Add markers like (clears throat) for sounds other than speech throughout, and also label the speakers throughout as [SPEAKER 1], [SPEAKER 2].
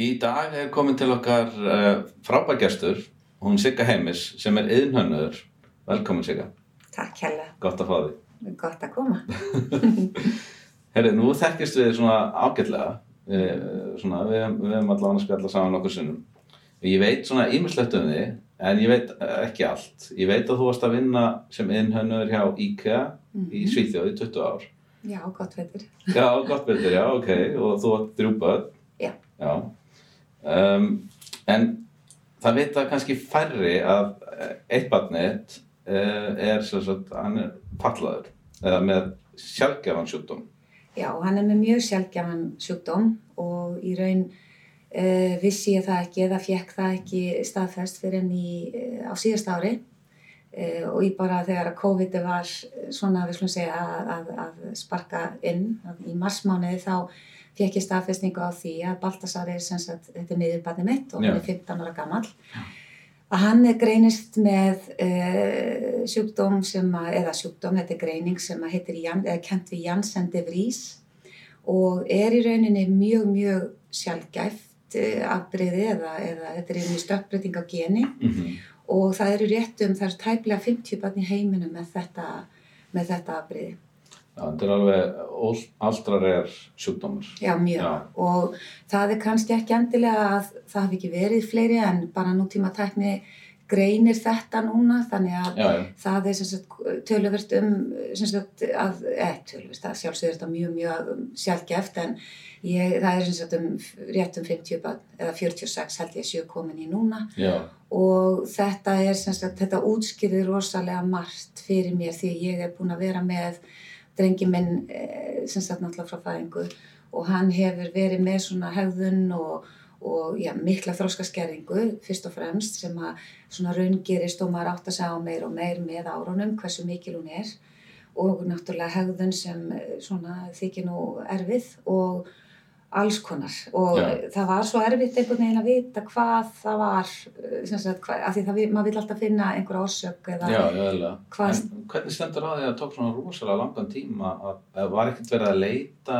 [SPEAKER 1] Í dag er komin til okkar uh, frábærgestur, hún Sigga Heimis, sem er yðnhönnur. Velkomin Sigga,
[SPEAKER 2] Takk hella,
[SPEAKER 1] gott að fá því.
[SPEAKER 2] gott að koma. (laughs)
[SPEAKER 1] Herri, nú þekkist við svona ágætlega, uh, svona, við, við hefum allavega að spjalla saman nokkur sinnum. Ég veit svona ímislegt um þig, en ég veit eh, ekki allt. Ég veit að þú varst að vinna sem yðnhönnur hjá IKEA í Svíþjóð í 20 ár.
[SPEAKER 2] Já, gott veitir.
[SPEAKER 1] Já, gott betur, já, ok, og þú þrjú börn.
[SPEAKER 2] Já.
[SPEAKER 1] Já. Um, en það vita kannski færri að eh, eitt barnið uh, er sagt, hann er fallaður eða með sjálfgefan sjúkdóm.
[SPEAKER 2] Já, hann er með mjög sjálfgjafan sjúkdóm og í raun uh, vissi ég það ekki eða fekk það ekki staðfest fyrir enn í, uh, á síðast ári uh, og ég bara þegar að COVID var svona, við slúum segja, að, að, að sparka inn í marsmániði þá fekk ég staðfestningu á því að Baltasar er sem sagt, þetta er miðurbarni mitt og
[SPEAKER 1] Já.
[SPEAKER 2] hann er 15 ára gamall að hann er greinist með uh, sjúkdóm sem að, eða sjúkdóm, þetta er greining sem að heitir, Jan, eða kent við Janssen de Vries og er í rauninni mjög, mjög sjálfgæft uh, afbreyði eða, eða þetta er einnig stökkbreyting á geni
[SPEAKER 1] Mm
[SPEAKER 2] og það eru rétt um, það er tæplega 50 barn í heiminum með þetta, með þetta afbreyði.
[SPEAKER 1] Þetta er alveg aldrarjar sjúkdómur.
[SPEAKER 2] Já, mjög.
[SPEAKER 1] Já.
[SPEAKER 2] Og það er kannski ekki endilega að það hafi ekki verið fleiri en bara nútíma tækni greinir þetta núna þannig að
[SPEAKER 1] Já, já,
[SPEAKER 2] það er töluvert um sagt að, eða töluvert, það sjálfsögur þetta mjög mjög sjálfgeft en ég, það er sagt um rétt um 50 barn eða 46 held ég séu komin í núna
[SPEAKER 1] já,
[SPEAKER 2] og þetta er sagt, þetta útskýrði rosalega margt fyrir mér því ég er búin að vera með drengi minn eh, sem sagt náttúrulega frá fæðingu og hann hefur verið með svona hegðun og, og já, mikla þróskaskerðingu fyrst og fremst sem að svona raungerist og maður átt að segja á meir og meir með árunum hversu mikil hún er. Og náttúrulega hegðun sem eh, svona þykir nú erfið og alls konar og
[SPEAKER 1] Já.
[SPEAKER 2] það var svo erfitt einhvern veginn að vita hvað það var eh, sagt, hvað, af því það, maður vil alltaf finna einhverja orsök eða
[SPEAKER 1] já.
[SPEAKER 2] Hvað-
[SPEAKER 1] En hvernig stendur á því að það tók svona rosalega langan tíma að, var ekkert verið að leita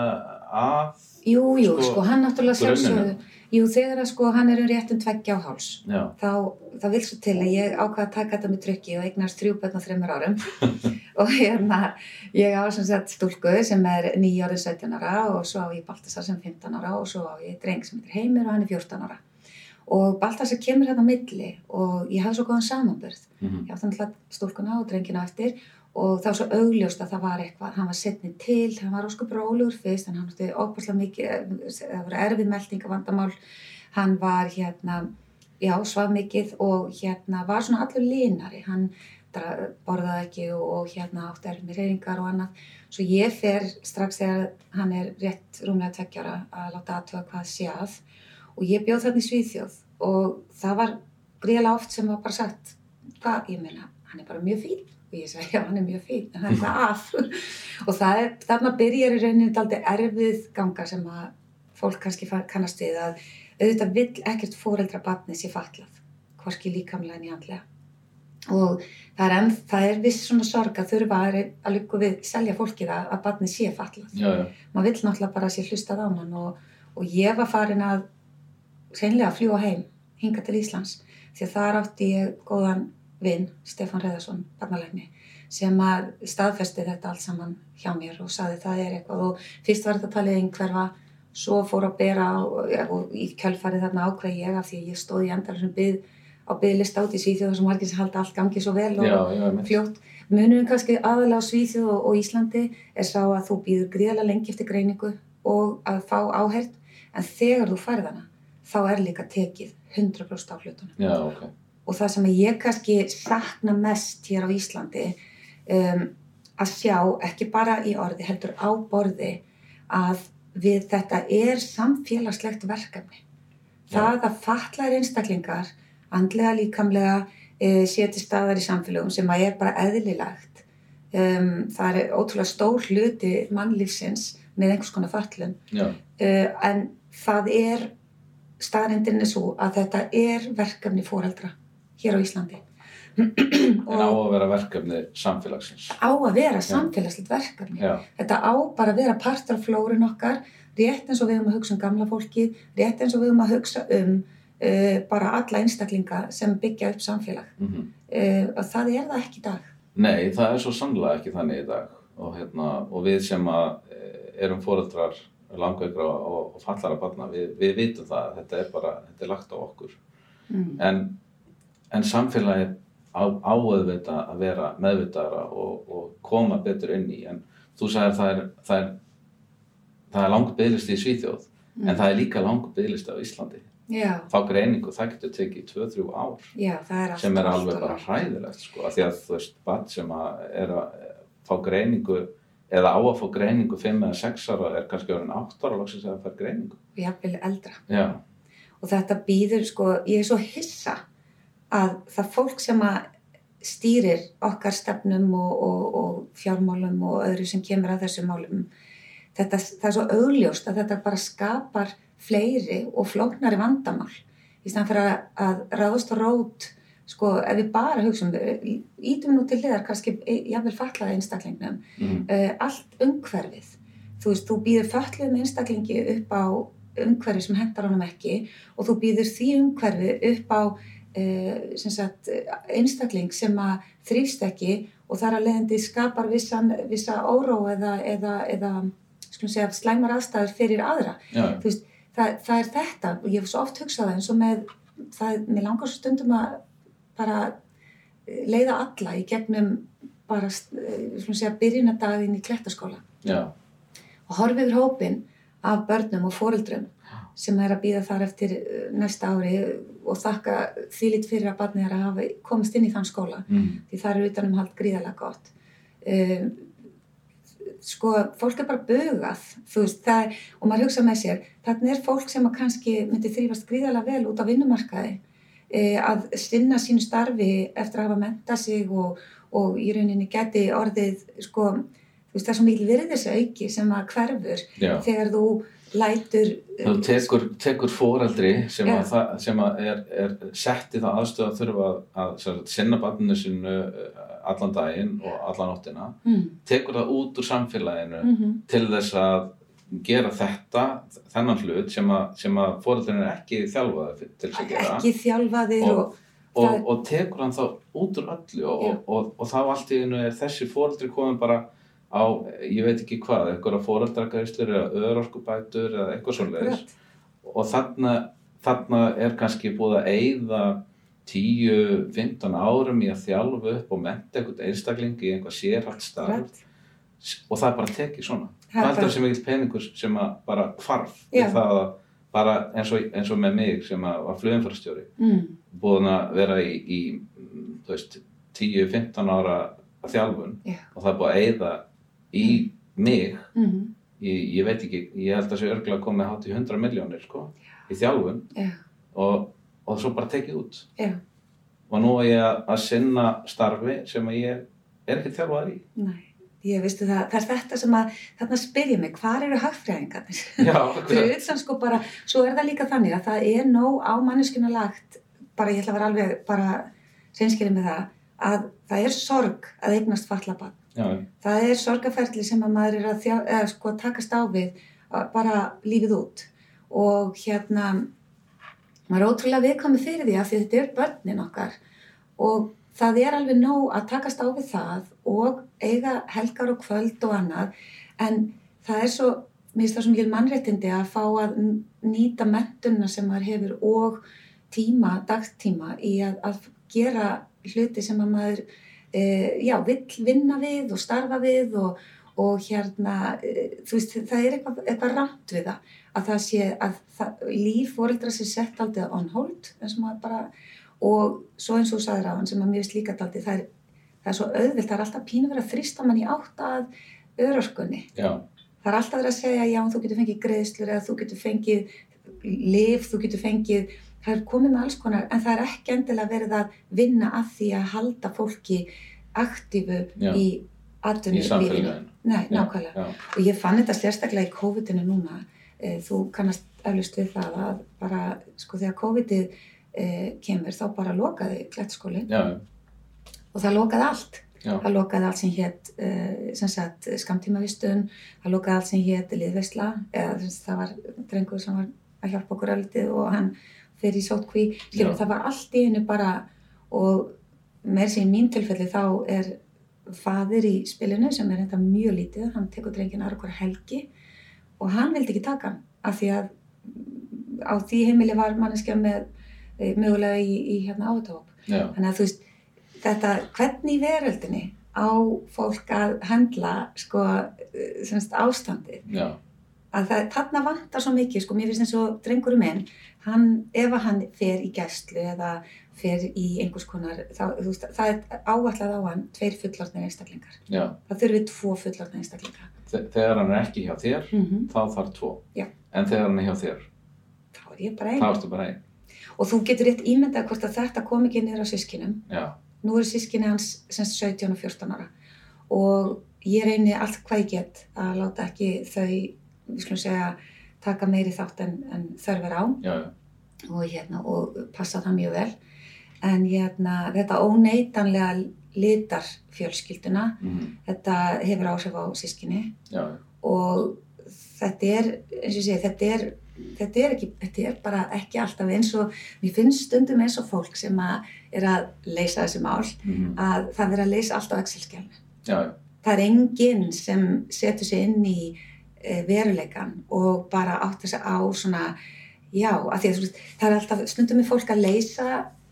[SPEAKER 1] að,
[SPEAKER 2] jú, jú,
[SPEAKER 1] Sko,
[SPEAKER 2] sko, hann náttúrulega sjálfsögðu jú, þegar að sko hann er um réttum tveggja á háls
[SPEAKER 1] já,
[SPEAKER 2] þá, það vil svo til að ég ákvað að taka þetta með tryggi og eignast þrjú börn á þreymur árum. (laughs) Og hérna ég á sem sagt stúlku sem er 9 árið 17 ára og svo á ég Baltasar sem 15 ára og svo á ég dreng sem heitir Heimir og hann er 14 ára. Og Baltasar kemur hérna á milli og ég hafði svo góðan samanbörð
[SPEAKER 1] mm
[SPEAKER 2] ég átti náttúrulega stúlkuna og drengina eftir og það var svo augljóst að það var eitthvað, hann var setnið til, hann var óskup rólegur fyrst, en hann átti óbúslega mikið, það voru erfið meldingavandamál, hann var hérna, já, svaf mikið og hérna var svona allur línari, hann borðaði ekki og, og hérna átti erfið með reyringar og annað, svo ég fer strax þegar hann er rétt rúmlega tveggjara að láta aðtöða hvað sé að. Og ég bjóð þarna í Svíþjóð og það var gríðlega oft sem var bara sagt, hvað, ég meina, hann er bara mjög fín og ég sagði, já, hann er mjög fín, en það er hvað af. (laughs) Og það er, þarna byrjar í rauninni daldið erfið ganga sem að fólk kannski kannast við að auðvitað vill ekkert fóreldra barni sé fatlað, hvorki líkamlega en í andlega. Og það er, enn, það er viss svona sorg að þurfa að, að líka við selja fólkið að, að barni sé fatlað.
[SPEAKER 1] Já, já,
[SPEAKER 2] maður vill náttúrulega bara sé hlustað á mann og, og ég var farin að hreinlega að fljúa heim hinga til Íslands því að þar átti ég góðan vinn, Stefán Reðarsson, barnalegni sem að staðfesti þetta allt saman hjá mér og saði það er eitthvað og fyrst var þetta talið einhverfa svo fór að bera og, og í kjölfarið þarna ákveð ég af því ég stóð í endalusum byð á byðlista út í Svíþjóð þar sem margir sem halda allt gangi svo vel og,
[SPEAKER 1] já, já,
[SPEAKER 2] fljótt. Munurinn kannski aðalega á Svíþjóð og, og Íslandi er sá að þú býður gríðarlega lengi eftir greiningu og að fá áhert en þegar þú færð hana þá er líka tekið 100% á hlutunum.
[SPEAKER 1] já, ok,
[SPEAKER 2] Og það sem ég kannski sakna mest hér á Íslandi um, að sjá ekki bara í orði heldur á borði að við þetta er samfélagslegt verkefni. Það að fatlaðir einstaklingar andlega líkamlega e, sé til staðar í samfélögum sem að er bara eðlilegt. Um, það er ótrúlega stór hluti mannlífsins með einhvers konar fatlun
[SPEAKER 1] já,
[SPEAKER 2] uh, en það er staðrindin er svo að þetta er verkefni fóreldra hér á Íslandi
[SPEAKER 1] en á að vera verkefni samfélagsins.
[SPEAKER 2] á að vera samfélagslegt verkefni
[SPEAKER 1] Já,
[SPEAKER 2] þetta á bara að vera partur af flórun okkar rétt eins og við höfum að hugsa um gamla fólki, rétt eins og við höfum að hugsa um uh, bara alla einstaklinga sem byggja upp samfélag.
[SPEAKER 1] Mm
[SPEAKER 2] Uh, og það er það ekki í dag.
[SPEAKER 1] Nei, það er svo sannlega ekki þannig í dag og, hérna, og við sem að eh, erum foreldrar langveikra og, og fallara barna, við, við vitum það, þetta er bara, þetta er lagt á okkur.
[SPEAKER 2] Mm.
[SPEAKER 1] En, en samfélagið á, áauðvita að vera meðvitaðara og, og koma betur inn í, en þú sagðir það er, það er, það er langt bygglist í Svíþjóð, en það er líka langt bygglist á Íslandi.
[SPEAKER 2] Já,
[SPEAKER 1] Þá greiningu, það getur tekið 2-3 ár.
[SPEAKER 2] já, það er
[SPEAKER 1] sem er alveg bara hræðilegt sko, af því að þú veist, barn sem að er að fá greiningu eða á að fá greiningu 5 eða 6 ára er kannski orðin 8 ára loksins að fara greiningu.
[SPEAKER 2] Jafnvel eldra.
[SPEAKER 1] Já,
[SPEAKER 2] Og þetta býður, sko, ég er svo hissa að það fólk sem að stýrir okkar stefnum og, og, og fjármálum og öðru sem kemur að þessum málum, þetta, það er svo augljóst að þetta bara skapar fleiri og flóknari vandamál. Í staðan fyrir að, að ráðast og rót sko, ef við bara hugsaum ítum nú til hliðar kannski jafnvel fatlaði einstaklingnum
[SPEAKER 1] mm,
[SPEAKER 2] uh, allt umhverfið. Þú veist, þú býður fötluðum einstaklingi upp á umhverfi sem hendar honum ekki og þú býður því umhverfi upp á sagt, einstakling sem að þrýfst ekki og þar að leiðandi skapar vissan, vissa óró eða, eða, eða segja, slæmar aðstæður fyrir aðra. Veist, það, það er þetta. Og ég hef svo oft hugsað það eins og með það, mér langar svo stundum að bara eh, leiða alla í gegnum bara, eh, segja, byrjunadaginn í klettaskóla.
[SPEAKER 1] Já,
[SPEAKER 2] og horfi yfir hópin af börnum og foreldrum sem er að býða þar eftir eh, næsta ári og þakka því lit fyrir að barnið er að hafa komist inn í þann skóla.
[SPEAKER 1] Mm,
[SPEAKER 2] því það er utanum hald gríðarlega gott. Um, sko, fólk er bara bugað þú veist, það og maður hugsa með sér þarna er fólk sem að kannski myndi þrýfast gríðarlega vel út á vinnumarkaði e, að sinna sínu starfi eftir að hafa menta sig og, og í rauninni geti orðið sko, þú veist, það er svo mikil virðis auki sem að hverfur
[SPEAKER 1] já.
[SPEAKER 2] þegar þú lætur
[SPEAKER 1] Þú tekur, tekur foreldri sem,
[SPEAKER 2] Já.
[SPEAKER 1] að, sem að er, er sett í það aðstöð að þurfa að, að sinna barninu sinu eh, allan daginn og allan nóttina,
[SPEAKER 2] mm,
[SPEAKER 1] tekur það út úr samfélaginu
[SPEAKER 2] mm
[SPEAKER 1] til þess að gera þetta, þennan hlut sem að, að foreldrinu er ekki þjálfaði til þess að gera.
[SPEAKER 2] Ekki þjálfaðir
[SPEAKER 1] Og-
[SPEAKER 2] og,
[SPEAKER 1] og,
[SPEAKER 2] það-
[SPEAKER 1] og tekur hann þá út úr öllu og, þá allt í einu er þessi foreldri komin bara á, ég veit ekki hvað, einhverja foreldragæslur eða örorkubætur eða eitthvað
[SPEAKER 2] Akkurat.
[SPEAKER 1] og þarna, þarna er kannski búið að eyða 10-15 árum í að þjálfa upp og menta einhvern einstakling í einhvað sérhætt starf og það er bara tekið svona.
[SPEAKER 2] Það er bara-
[SPEAKER 1] sem mikill peningur sem að bara hvarf við það að bara eins og, eins og með mig sem að var flugumfærastjóri
[SPEAKER 2] mm,
[SPEAKER 1] búin að vera í, í mm, þú veist, 10-15 ára þjálfun
[SPEAKER 2] Já.
[SPEAKER 1] og það er búið að eyða í mig.
[SPEAKER 2] Mm,
[SPEAKER 1] ég, ég veit ekki, ég held að þessi örgla komið hátt í 100 miljónir sko, í þjálfun.
[SPEAKER 2] Já,
[SPEAKER 1] og, og svo bara tekið út. Og nú er ég að, sinna starfi sem ég er ekki þjálfaðar í.
[SPEAKER 2] Nei. Ég veistu það, það er þetta sem að þarna spyr ég mig, hvar eru hagfræðingarnir? (laughs)
[SPEAKER 1] Já, (laughs)
[SPEAKER 2] fyrir utan sko bara, svo er það líka þannig að það er nóg á manneskuna lagt bara ég ætla að vera alveg bara reynskilið með það, að það er sorg að eignast fallabann
[SPEAKER 1] já,
[SPEAKER 2] það er sorgaferli sem að maður er að þjá, eða, sko, takast á við bara lífið út. Og hérna maður er ótrúlega viðkomið fyrir því að þetta er börnin okkar. Og það er alveg nóg að takast á við það og eiga helgar og kvöld og annað. En það er svo, mér finnst það svo mikil mannréttindi að fá að nýta mentunna sem maður hefur og tíma, dagtíma í að, að gera hluti sem að maður já, vill vinna við og starfa við og, og hérna, e, þú veist, það er eitthvað, eitthvað rámt við það, að það sé að það, líf fóreldra sé sett aldrei on hold, bara, og svo eins og sagðir á hann sem að mér finnst líka aldrei, það er, það er svo auðvilt, það er alltaf pínu verið að þrýsta mann í átt að örorkunni.
[SPEAKER 1] já,
[SPEAKER 2] Það er alltaf verið að segja, já, þú getur fengið greiðslur eða þú getur fengið lif, þú getur fengið, það er komið með alls konar, en það er ekki endilega verið að vinna að því að halda fólki aktífu
[SPEAKER 1] Já.
[SPEAKER 2] í
[SPEAKER 1] í
[SPEAKER 2] atvinnulífinu.
[SPEAKER 1] samfélaginu
[SPEAKER 2] Nei,
[SPEAKER 1] Já,
[SPEAKER 2] nákvæmlega.
[SPEAKER 1] já,
[SPEAKER 2] Og ég fann þetta sérstaklega í COVID-inu núna. Eh, Þú kannast eflust við það að bara, sko, þegar COVID-ið eh, kemur þá bara lokaði klettskólinn
[SPEAKER 1] já,
[SPEAKER 2] og það lokaði allt.
[SPEAKER 1] Já.
[SPEAKER 2] það lokaði allt sem hétt sagt skamtímavistun það lokaði allt sem hétt liðveisla eða það var drengur sem var að hjálpa okkur öllitið og hann fyrir í sótkví, skilur,
[SPEAKER 1] Já.
[SPEAKER 2] það var allt í hennu bara og með í mín tilfelli þá er fadir í spilinu sem er þetta mjög lítið, hann tekur drengin aðra helgi og hann vildi ekki taka hann af því að á því heimili var manneskja með eh, mögulega í, í hérna
[SPEAKER 1] Já,
[SPEAKER 2] þannig að þú veist þetta, hvernig veröldinni á fólk að hendla sko, eh, sem sagt, ástandið
[SPEAKER 1] já,
[SPEAKER 2] að það, þarna vantar svo mikið, sko, mér finnst eins og drengurum minn, hann, ef hann fer í gæslu eða fer í einhvers konar, þá, veist, það er áallega á hann tveir fullorðnir einstaklingar.
[SPEAKER 1] já.
[SPEAKER 2] Það þurfi tvo fullorðnir einstaklingar.
[SPEAKER 1] Þe- Þegar hann er ekki hjá þér,
[SPEAKER 2] Mm -hmm.
[SPEAKER 1] þá þarf tvo.
[SPEAKER 2] Já.
[SPEAKER 1] En þegar hann er hjá þér,
[SPEAKER 2] Þá er ég bara
[SPEAKER 1] þá
[SPEAKER 2] einn.
[SPEAKER 1] ertu bara einn.
[SPEAKER 2] Og þú getur rétt ímyndað hvort að þetta kom ekki niður á sískinum.
[SPEAKER 1] Já,
[SPEAKER 2] Nú eru sískinni hans semst 17 og 14 ára og ég reyni allt hvað ég get að láta ekki þau, við skulum segja, taka meiri þátt en, en þörf er á.
[SPEAKER 1] já, já,
[SPEAKER 2] og, hérna, og passa það mjög vel. En hérna, þetta óneitanlega litar fjölskylduna,
[SPEAKER 1] mhm,
[SPEAKER 2] þetta hefur áhrif á sískinni
[SPEAKER 1] já, já,
[SPEAKER 2] og þetta er, eins og ég segi, þetta er, þetta er, ekki, þetta er bara ekki alltaf eins og, mér finnst stundum eins og fólk sem að er að leysa þessi mál,
[SPEAKER 1] mhm,
[SPEAKER 2] að það er að leysa allt á Excel-skjálnu.
[SPEAKER 1] já, já,
[SPEAKER 2] Það er enginn sem setur sig inn í veruleikan og bara áttar sig á svona, já, að því að veist, það er alltaf stundum með fólk að leysa,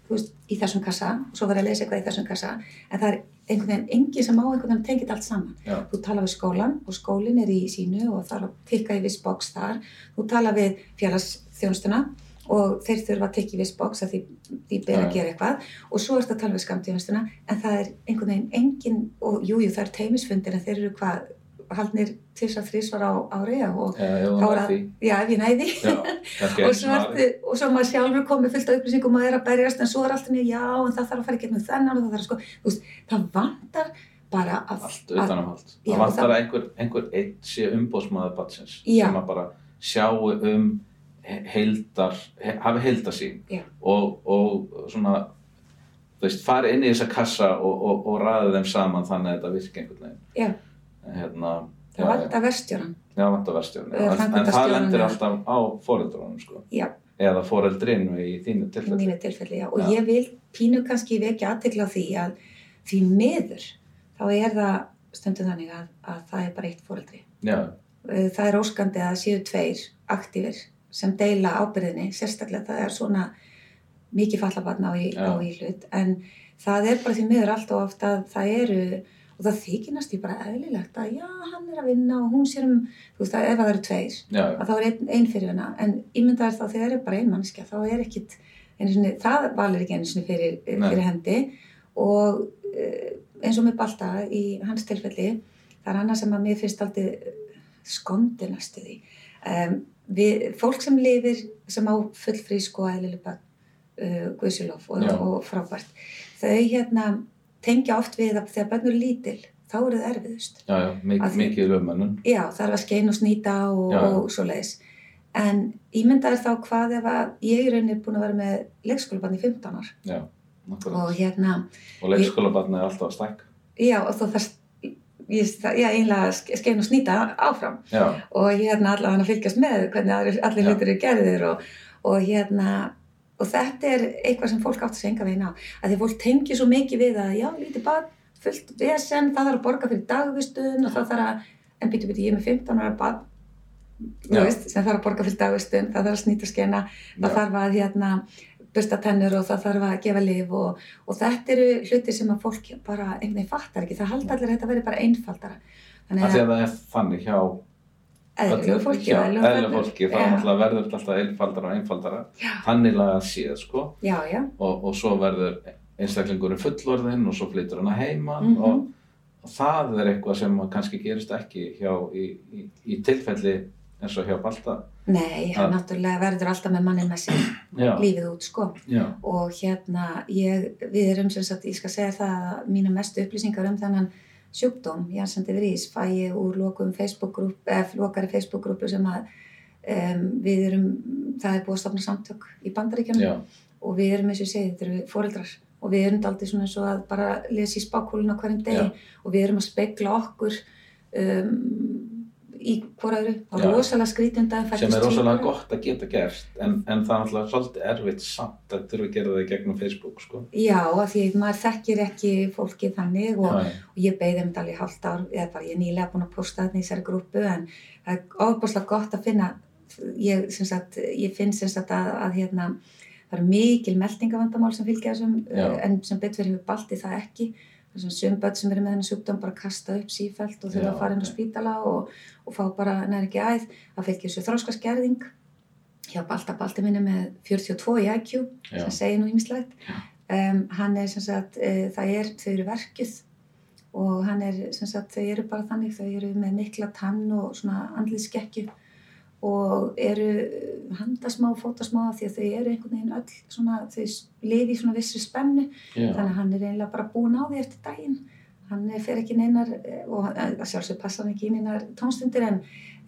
[SPEAKER 2] veist, í þessum kassa og svo verður að leysa eitthvað í þessum kassa, en það er einhvern veginn enginn sem á einhvern veginn tengið allt saman.
[SPEAKER 1] já,
[SPEAKER 2] Þú tala við skólan og skólinn er í sínu og er að tikka í viss box þar. Þú tala við félagsþjónustuna og þeir þurfa að tikka í viss box að því, því
[SPEAKER 1] Já,
[SPEAKER 2] að gera eitthvað og svo ertu að tala við skamtíðunstuna en það er einhvern veginn engin og jújú jú, það er teimisfundir en þeir eru hvað haldnir tvisar þrísvar á ári og
[SPEAKER 1] já, já,
[SPEAKER 2] þá
[SPEAKER 1] já,
[SPEAKER 2] er að, já ef ég næði
[SPEAKER 1] já, (laughs)
[SPEAKER 2] og svo, ertu, og svo maður sjálfur komið fullt af upplýsingum og er að berjast en svo er alltaf nýja já en það þarf að fara í gegnum þennan og það þarf að sko, þú veist, það vantar bara að,
[SPEAKER 1] allt utanumhald.
[SPEAKER 2] Já,
[SPEAKER 1] Það vantar
[SPEAKER 2] það-
[SPEAKER 1] að einhver, einhver eitt sé umbóðsmaður batsins
[SPEAKER 2] Já.
[SPEAKER 1] sem að bara sjáu um he- heildar, he, hafi heildasín
[SPEAKER 2] Já.
[SPEAKER 1] og, og svona, þú veist, fari inn í þessa kassa og, og, og ræði þeim saman þannig að þetta virki einhvern veginn.
[SPEAKER 2] Já.
[SPEAKER 1] Hérna,
[SPEAKER 2] það vantar verstjóran
[SPEAKER 1] já, vantar verstjórn.
[SPEAKER 2] Eða
[SPEAKER 1] En, en það lendir alltaf á foreldrunum, sko. Eða foreldrinu í þínu tilfelli.
[SPEAKER 2] tilfelli, já. Og
[SPEAKER 1] Já.
[SPEAKER 2] ég vil pínu kannski vekja aðtekla á því að því miður, þá er það stundum þannig að, að það er bara eitt fóreldri.
[SPEAKER 1] Já,
[SPEAKER 2] Það er óskandi að séu tveir aktífir sem deila ábyrðinni, sérstaklega það er svona mikið fallabarna á, í- á í hlut, en það er bara því miður allt og oft að það eru, og það þykir í bara eðlilegt að já, hann er að vinna og hún sér um, þú veist, ef það eru tveir,
[SPEAKER 1] já, já,
[SPEAKER 2] að þá er einn ein fyrir hana. En ímyndaðar þá þegar er bara ein mannskja þá er ekkit, sinni, það valir ekki einu sinni fyrir,
[SPEAKER 1] Nei.
[SPEAKER 2] fyrir hendi. Og uh, eins og með Balta í hans tilfelli það er annað sem að mér finnst aldrei skondi næstu því. Um, við, fólk sem lifir sem á fullfrísk og eðlilega uh, guðsilof og, og frábært þau hérna tengja oft við að þegar börnur lítil þá eru það erfiðust.
[SPEAKER 1] Já, já, mik
[SPEAKER 2] Að því-
[SPEAKER 1] mikið lögmönnun.
[SPEAKER 2] Já, það er að skeina og snýta og, og svo leiðis. En ímyndaður þá hvað ef að ég er rauninni búin að vera með leikskólabann í 15 ár?
[SPEAKER 1] Já,
[SPEAKER 2] og hérna,
[SPEAKER 1] Og leikskólabarn er alltaf að stækka.
[SPEAKER 2] já og þá þarf ég, einlega ske- skeina og snýta áfram.
[SPEAKER 1] Já,
[SPEAKER 2] og hérna allavega að fylgjast með hvernig allir, hlutir eru gerðir og, og hérna og þetta er eitthvað sem fólk átt að senga veginn á. Að því fólk tengi svo mikið við að já, lítið barn, fullt vesen það þarf að borga fyrir dagvistun og það þarf að en býtu býtu, ég er með 15 ára barn þú veist, sem þarf að borga fyrir dagvistun það þarf að snýta skena, það
[SPEAKER 1] Já.
[SPEAKER 2] þarf að hérna, bursta tennur og það þarf að gefa lif og, og þetta eru hluti sem að fólk bara einhvern veginn fattar ekki, það halda allir að þetta veri bara einfaldara. Þannig
[SPEAKER 1] af því að það er þannig hjá
[SPEAKER 2] eðlilegu fólki börnum.
[SPEAKER 1] fólki, náttúrulega verður alltaf einfaldara og einfaldara, þannig laga séð, sko,
[SPEAKER 2] Já, já,
[SPEAKER 1] og, og svo verður einstaklingurinn fullorðinn og svo flyttur hann að heiman
[SPEAKER 2] Mhm.
[SPEAKER 1] og, og það er eitthvað sem að kannski gerist ekki hjá, í, í, í tilfelli eins og hjá Balta.
[SPEAKER 2] nei, hann náttúrulega verður alltaf með mannin með sér lífið út, sko.
[SPEAKER 1] Já,
[SPEAKER 2] og hérna, ég, við erum sem sagt, ég skal segja það að mínu mestu upplýsingar um þennan sjúkdóm, Janssen de Vries, fæ ég úr lokum Facebook-grúp, eða lokari Facebook-grúpu sem að um, við erum, það er búið að stofna samtök í bandaríkjunum og við erum eins og ég segi, þetta eru fóreldrar og við erum aldrei svona eins og að bara lesa í spákúlun á hverjum degi
[SPEAKER 1] Já.
[SPEAKER 2] og við erum að spegla okkur um, í hvoraðru og
[SPEAKER 1] Já.
[SPEAKER 2] rosalega skrítunda
[SPEAKER 1] sem er rosalega gott að geta gert en, en það er alltaf svolítið erfitt samt að þurfa að gera það í gegnum Facebook sko.
[SPEAKER 2] Já, af því maður þekkir ekki fólki þannig og,
[SPEAKER 1] Já,
[SPEAKER 2] og ég beigði um þetta alveg í hálft ár eða bara ég er nýlega búin að posta þetta í þessari grúpu en það er ofbúslega gott að finna ég, sem sagt, ég finn sem sagt að, að hérna, það eru mikil meldingavandamál sem fylgja uh, en sem betur hefur balti það ekki þessum sumböld sem eru með þennan sjúkdóm bara kasta upp sífælt og þurfa að fara inn á spítala og, og fá bara næri ekki æð. Það fylgir þessu þróskaskerðing hjá Balta Balti minni með 42 í IQ sem segir nú ýmislegt. Um, hann er sem sagt uh, það er, þau eru verkjuð og hann er sem sagt þau eru bara þannig þau eru með mikla tann og svona andliðskekkju og eru eh, handasmá, fótasmá því að þau eru einhvern veginn öll svona, þau lifi í svona vissu spennu.
[SPEAKER 1] Já,
[SPEAKER 2] þannig að hann er eiginlega bara búin á því eftir daginn. Hann fer ekki neinar eh, og sjálfsög passa hann ekki í neinar tónstundir en,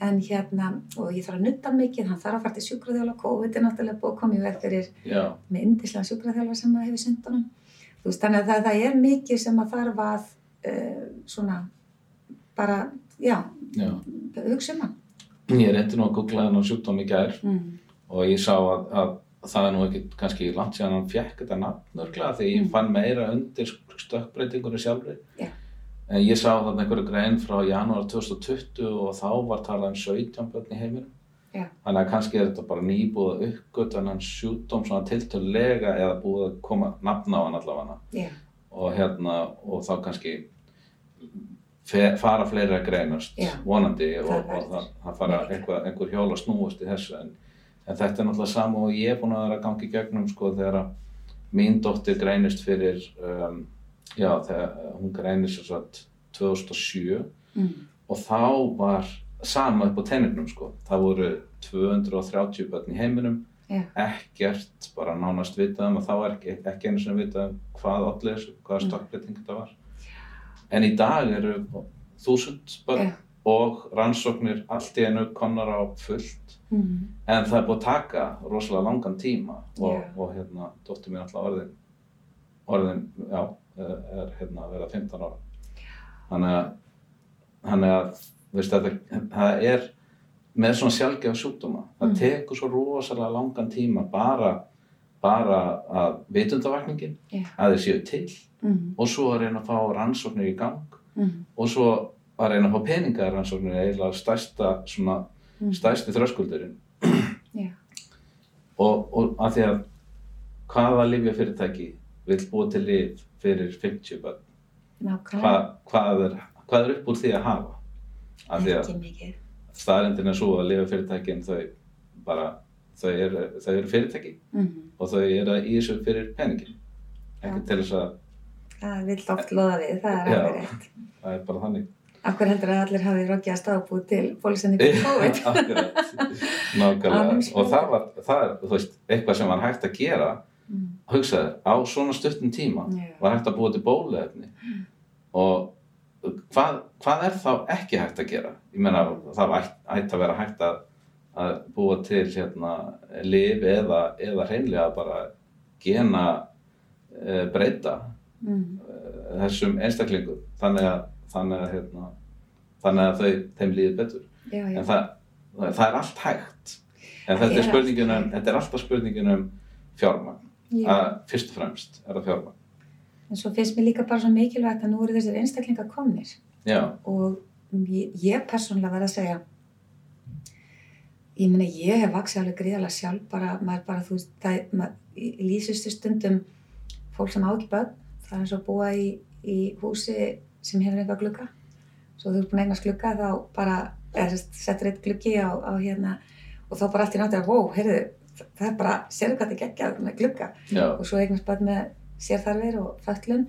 [SPEAKER 2] en hérna og ég þarf að nutta mikið, hann þarf að fara til sjúkraþjóla COVID er náttúrulega búið að koma í fyrir
[SPEAKER 1] já,
[SPEAKER 2] með indislega sjúkraþjálfa sem það hefur Þú veist, þannig að það, það er mikið sem að þarf að uh, svona bara, já,
[SPEAKER 1] já.
[SPEAKER 2] hugsa um hann
[SPEAKER 1] ég reyndi nú að googla þennan sjúkdóm í gær
[SPEAKER 2] mm.
[SPEAKER 1] og ég sá að, að það er nú ekki kannski langt síðan hann fekk þetta nafn örglega því ég
[SPEAKER 2] Mm.
[SPEAKER 1] fann meira undir stökkbreytingunni sjálfri
[SPEAKER 2] Já.
[SPEAKER 1] en ég sá þarna einhverju grein frá janúar 2020 og þá var talað um 17 börn í heiminum
[SPEAKER 2] Já.
[SPEAKER 1] þannig að kannski er þetta bara nýbúið að uppgöta hann sjúkdóm svona tiltölulega eða búið að koma nafn á hann allavega
[SPEAKER 2] Já,
[SPEAKER 1] og hérna og þá kannski fara fleiri að greinast
[SPEAKER 2] Já.
[SPEAKER 1] vonandi og, og það, það fara einhver, einhver hjól að snúast í þessu en, en þetta er náttúrulega sama og ég er búin að vera að gangi í gegnum sko þegar að mín dóttir greinist fyrir um, já þegar hún greinist svo satt 2007
[SPEAKER 2] mm.
[SPEAKER 1] og þá var sama upp á tenningnum sko það voru 230 börn í heiminum
[SPEAKER 2] Já.
[SPEAKER 1] ekkert bara nánast vitað um og þá er ekki, ekki einu sem vitað um hvað allir hvaða stokkbreyting þetta var en í dag eru þúsund börn
[SPEAKER 2] Já.
[SPEAKER 1] og rannsóknir allt í einu komnar á fullt
[SPEAKER 2] Mm.
[SPEAKER 1] en það er búið að taka rosalega langan tíma og,
[SPEAKER 2] Já.
[SPEAKER 1] og hérna, dóttir mér alltaf orðin orðin, já, er, hérna að vera 15 ára þannig að þannig að, veist, þetta, það er með svona sjálfgefa sjúkdóma það
[SPEAKER 2] Mm.
[SPEAKER 1] tekur svo rosalega langan tíma bara, bara að vitundavakningin,
[SPEAKER 2] Já.
[SPEAKER 1] að þeir séu til
[SPEAKER 2] Mm.
[SPEAKER 1] og svo að reyna að fá rannsóknir í gang
[SPEAKER 2] Mm.
[SPEAKER 1] og svo að reyna að fá peningar rannsóknir er eiginlega stærsta svona
[SPEAKER 2] Mm.
[SPEAKER 1] stærsti þröskuldurinn
[SPEAKER 2] Já.
[SPEAKER 1] og, og að því að hvaða lifja fyrirtæki vil búa til lif fyrir 50 börn
[SPEAKER 2] Nákvæmlega,
[SPEAKER 1] Hva, hvað, er, hvað er upp úr því að hafa af því að staðrindin er svo að lifa fyrirtækin þau bara þau eru, þau eru fyrirtæki
[SPEAKER 2] mm.
[SPEAKER 1] og þau eru í þessu fyrir peningin ekki
[SPEAKER 2] Já.
[SPEAKER 1] til þess að
[SPEAKER 2] Það vill oft loða við, það er alveg rétt.
[SPEAKER 1] Það er bara þannig.
[SPEAKER 2] Akkur heldur að allir hafi rokkið að stafbúið til bólusendingu (laughs) COVID?
[SPEAKER 1] Nákvæmlega. Og það var, það er, þú veist, eitthvað sem var hægt að gera.
[SPEAKER 2] Mm.
[SPEAKER 1] hugsaði, á svona stuttum tíma
[SPEAKER 2] Já.
[SPEAKER 1] var hægt að búa til bóluefni. Og hvað, hvað er þá ekki hægt að gera? Ég meina, það var ætti að vera hægt að, að búa til hérna lif eða, eða hreinlega bara gena uh, breyta
[SPEAKER 2] Mm.
[SPEAKER 1] þessum einstaklingum þannig að, þannig að, hérna, þannig að þau, þeim líði betur.
[SPEAKER 2] Já, já,
[SPEAKER 1] En það, það, er allt hægt. En þetta er,
[SPEAKER 2] er
[SPEAKER 1] um, þetta er alltaf spurningin um fjármagn.
[SPEAKER 2] já.
[SPEAKER 1] Að, fyrst og fremst er það fjármagn.
[SPEAKER 2] En svo finnst mér líka bara svo mikilvægt að nú eru þessir einstaklingar komnir
[SPEAKER 1] Já,
[SPEAKER 2] og ég, ég persónulega verð að segja ég meina ég hef vaksið alveg gríðarlega sjálf bara, maður bara, þú veist, það maður, í lýsustu stundum fólk sem á ekki börn, það er eins og að búa í, í húsi sem hefur einhvað glugga. Svo þú ert búin að eignast glugga þá bara, eða settur eitt gluggi á, á hérna og þá bara allt í náttúrulega, wow, heyrðu það er bara, sérðu hvað þetta geggjað með glugga?
[SPEAKER 1] Já,
[SPEAKER 2] og svo eignast börn með sérþarfir og föllun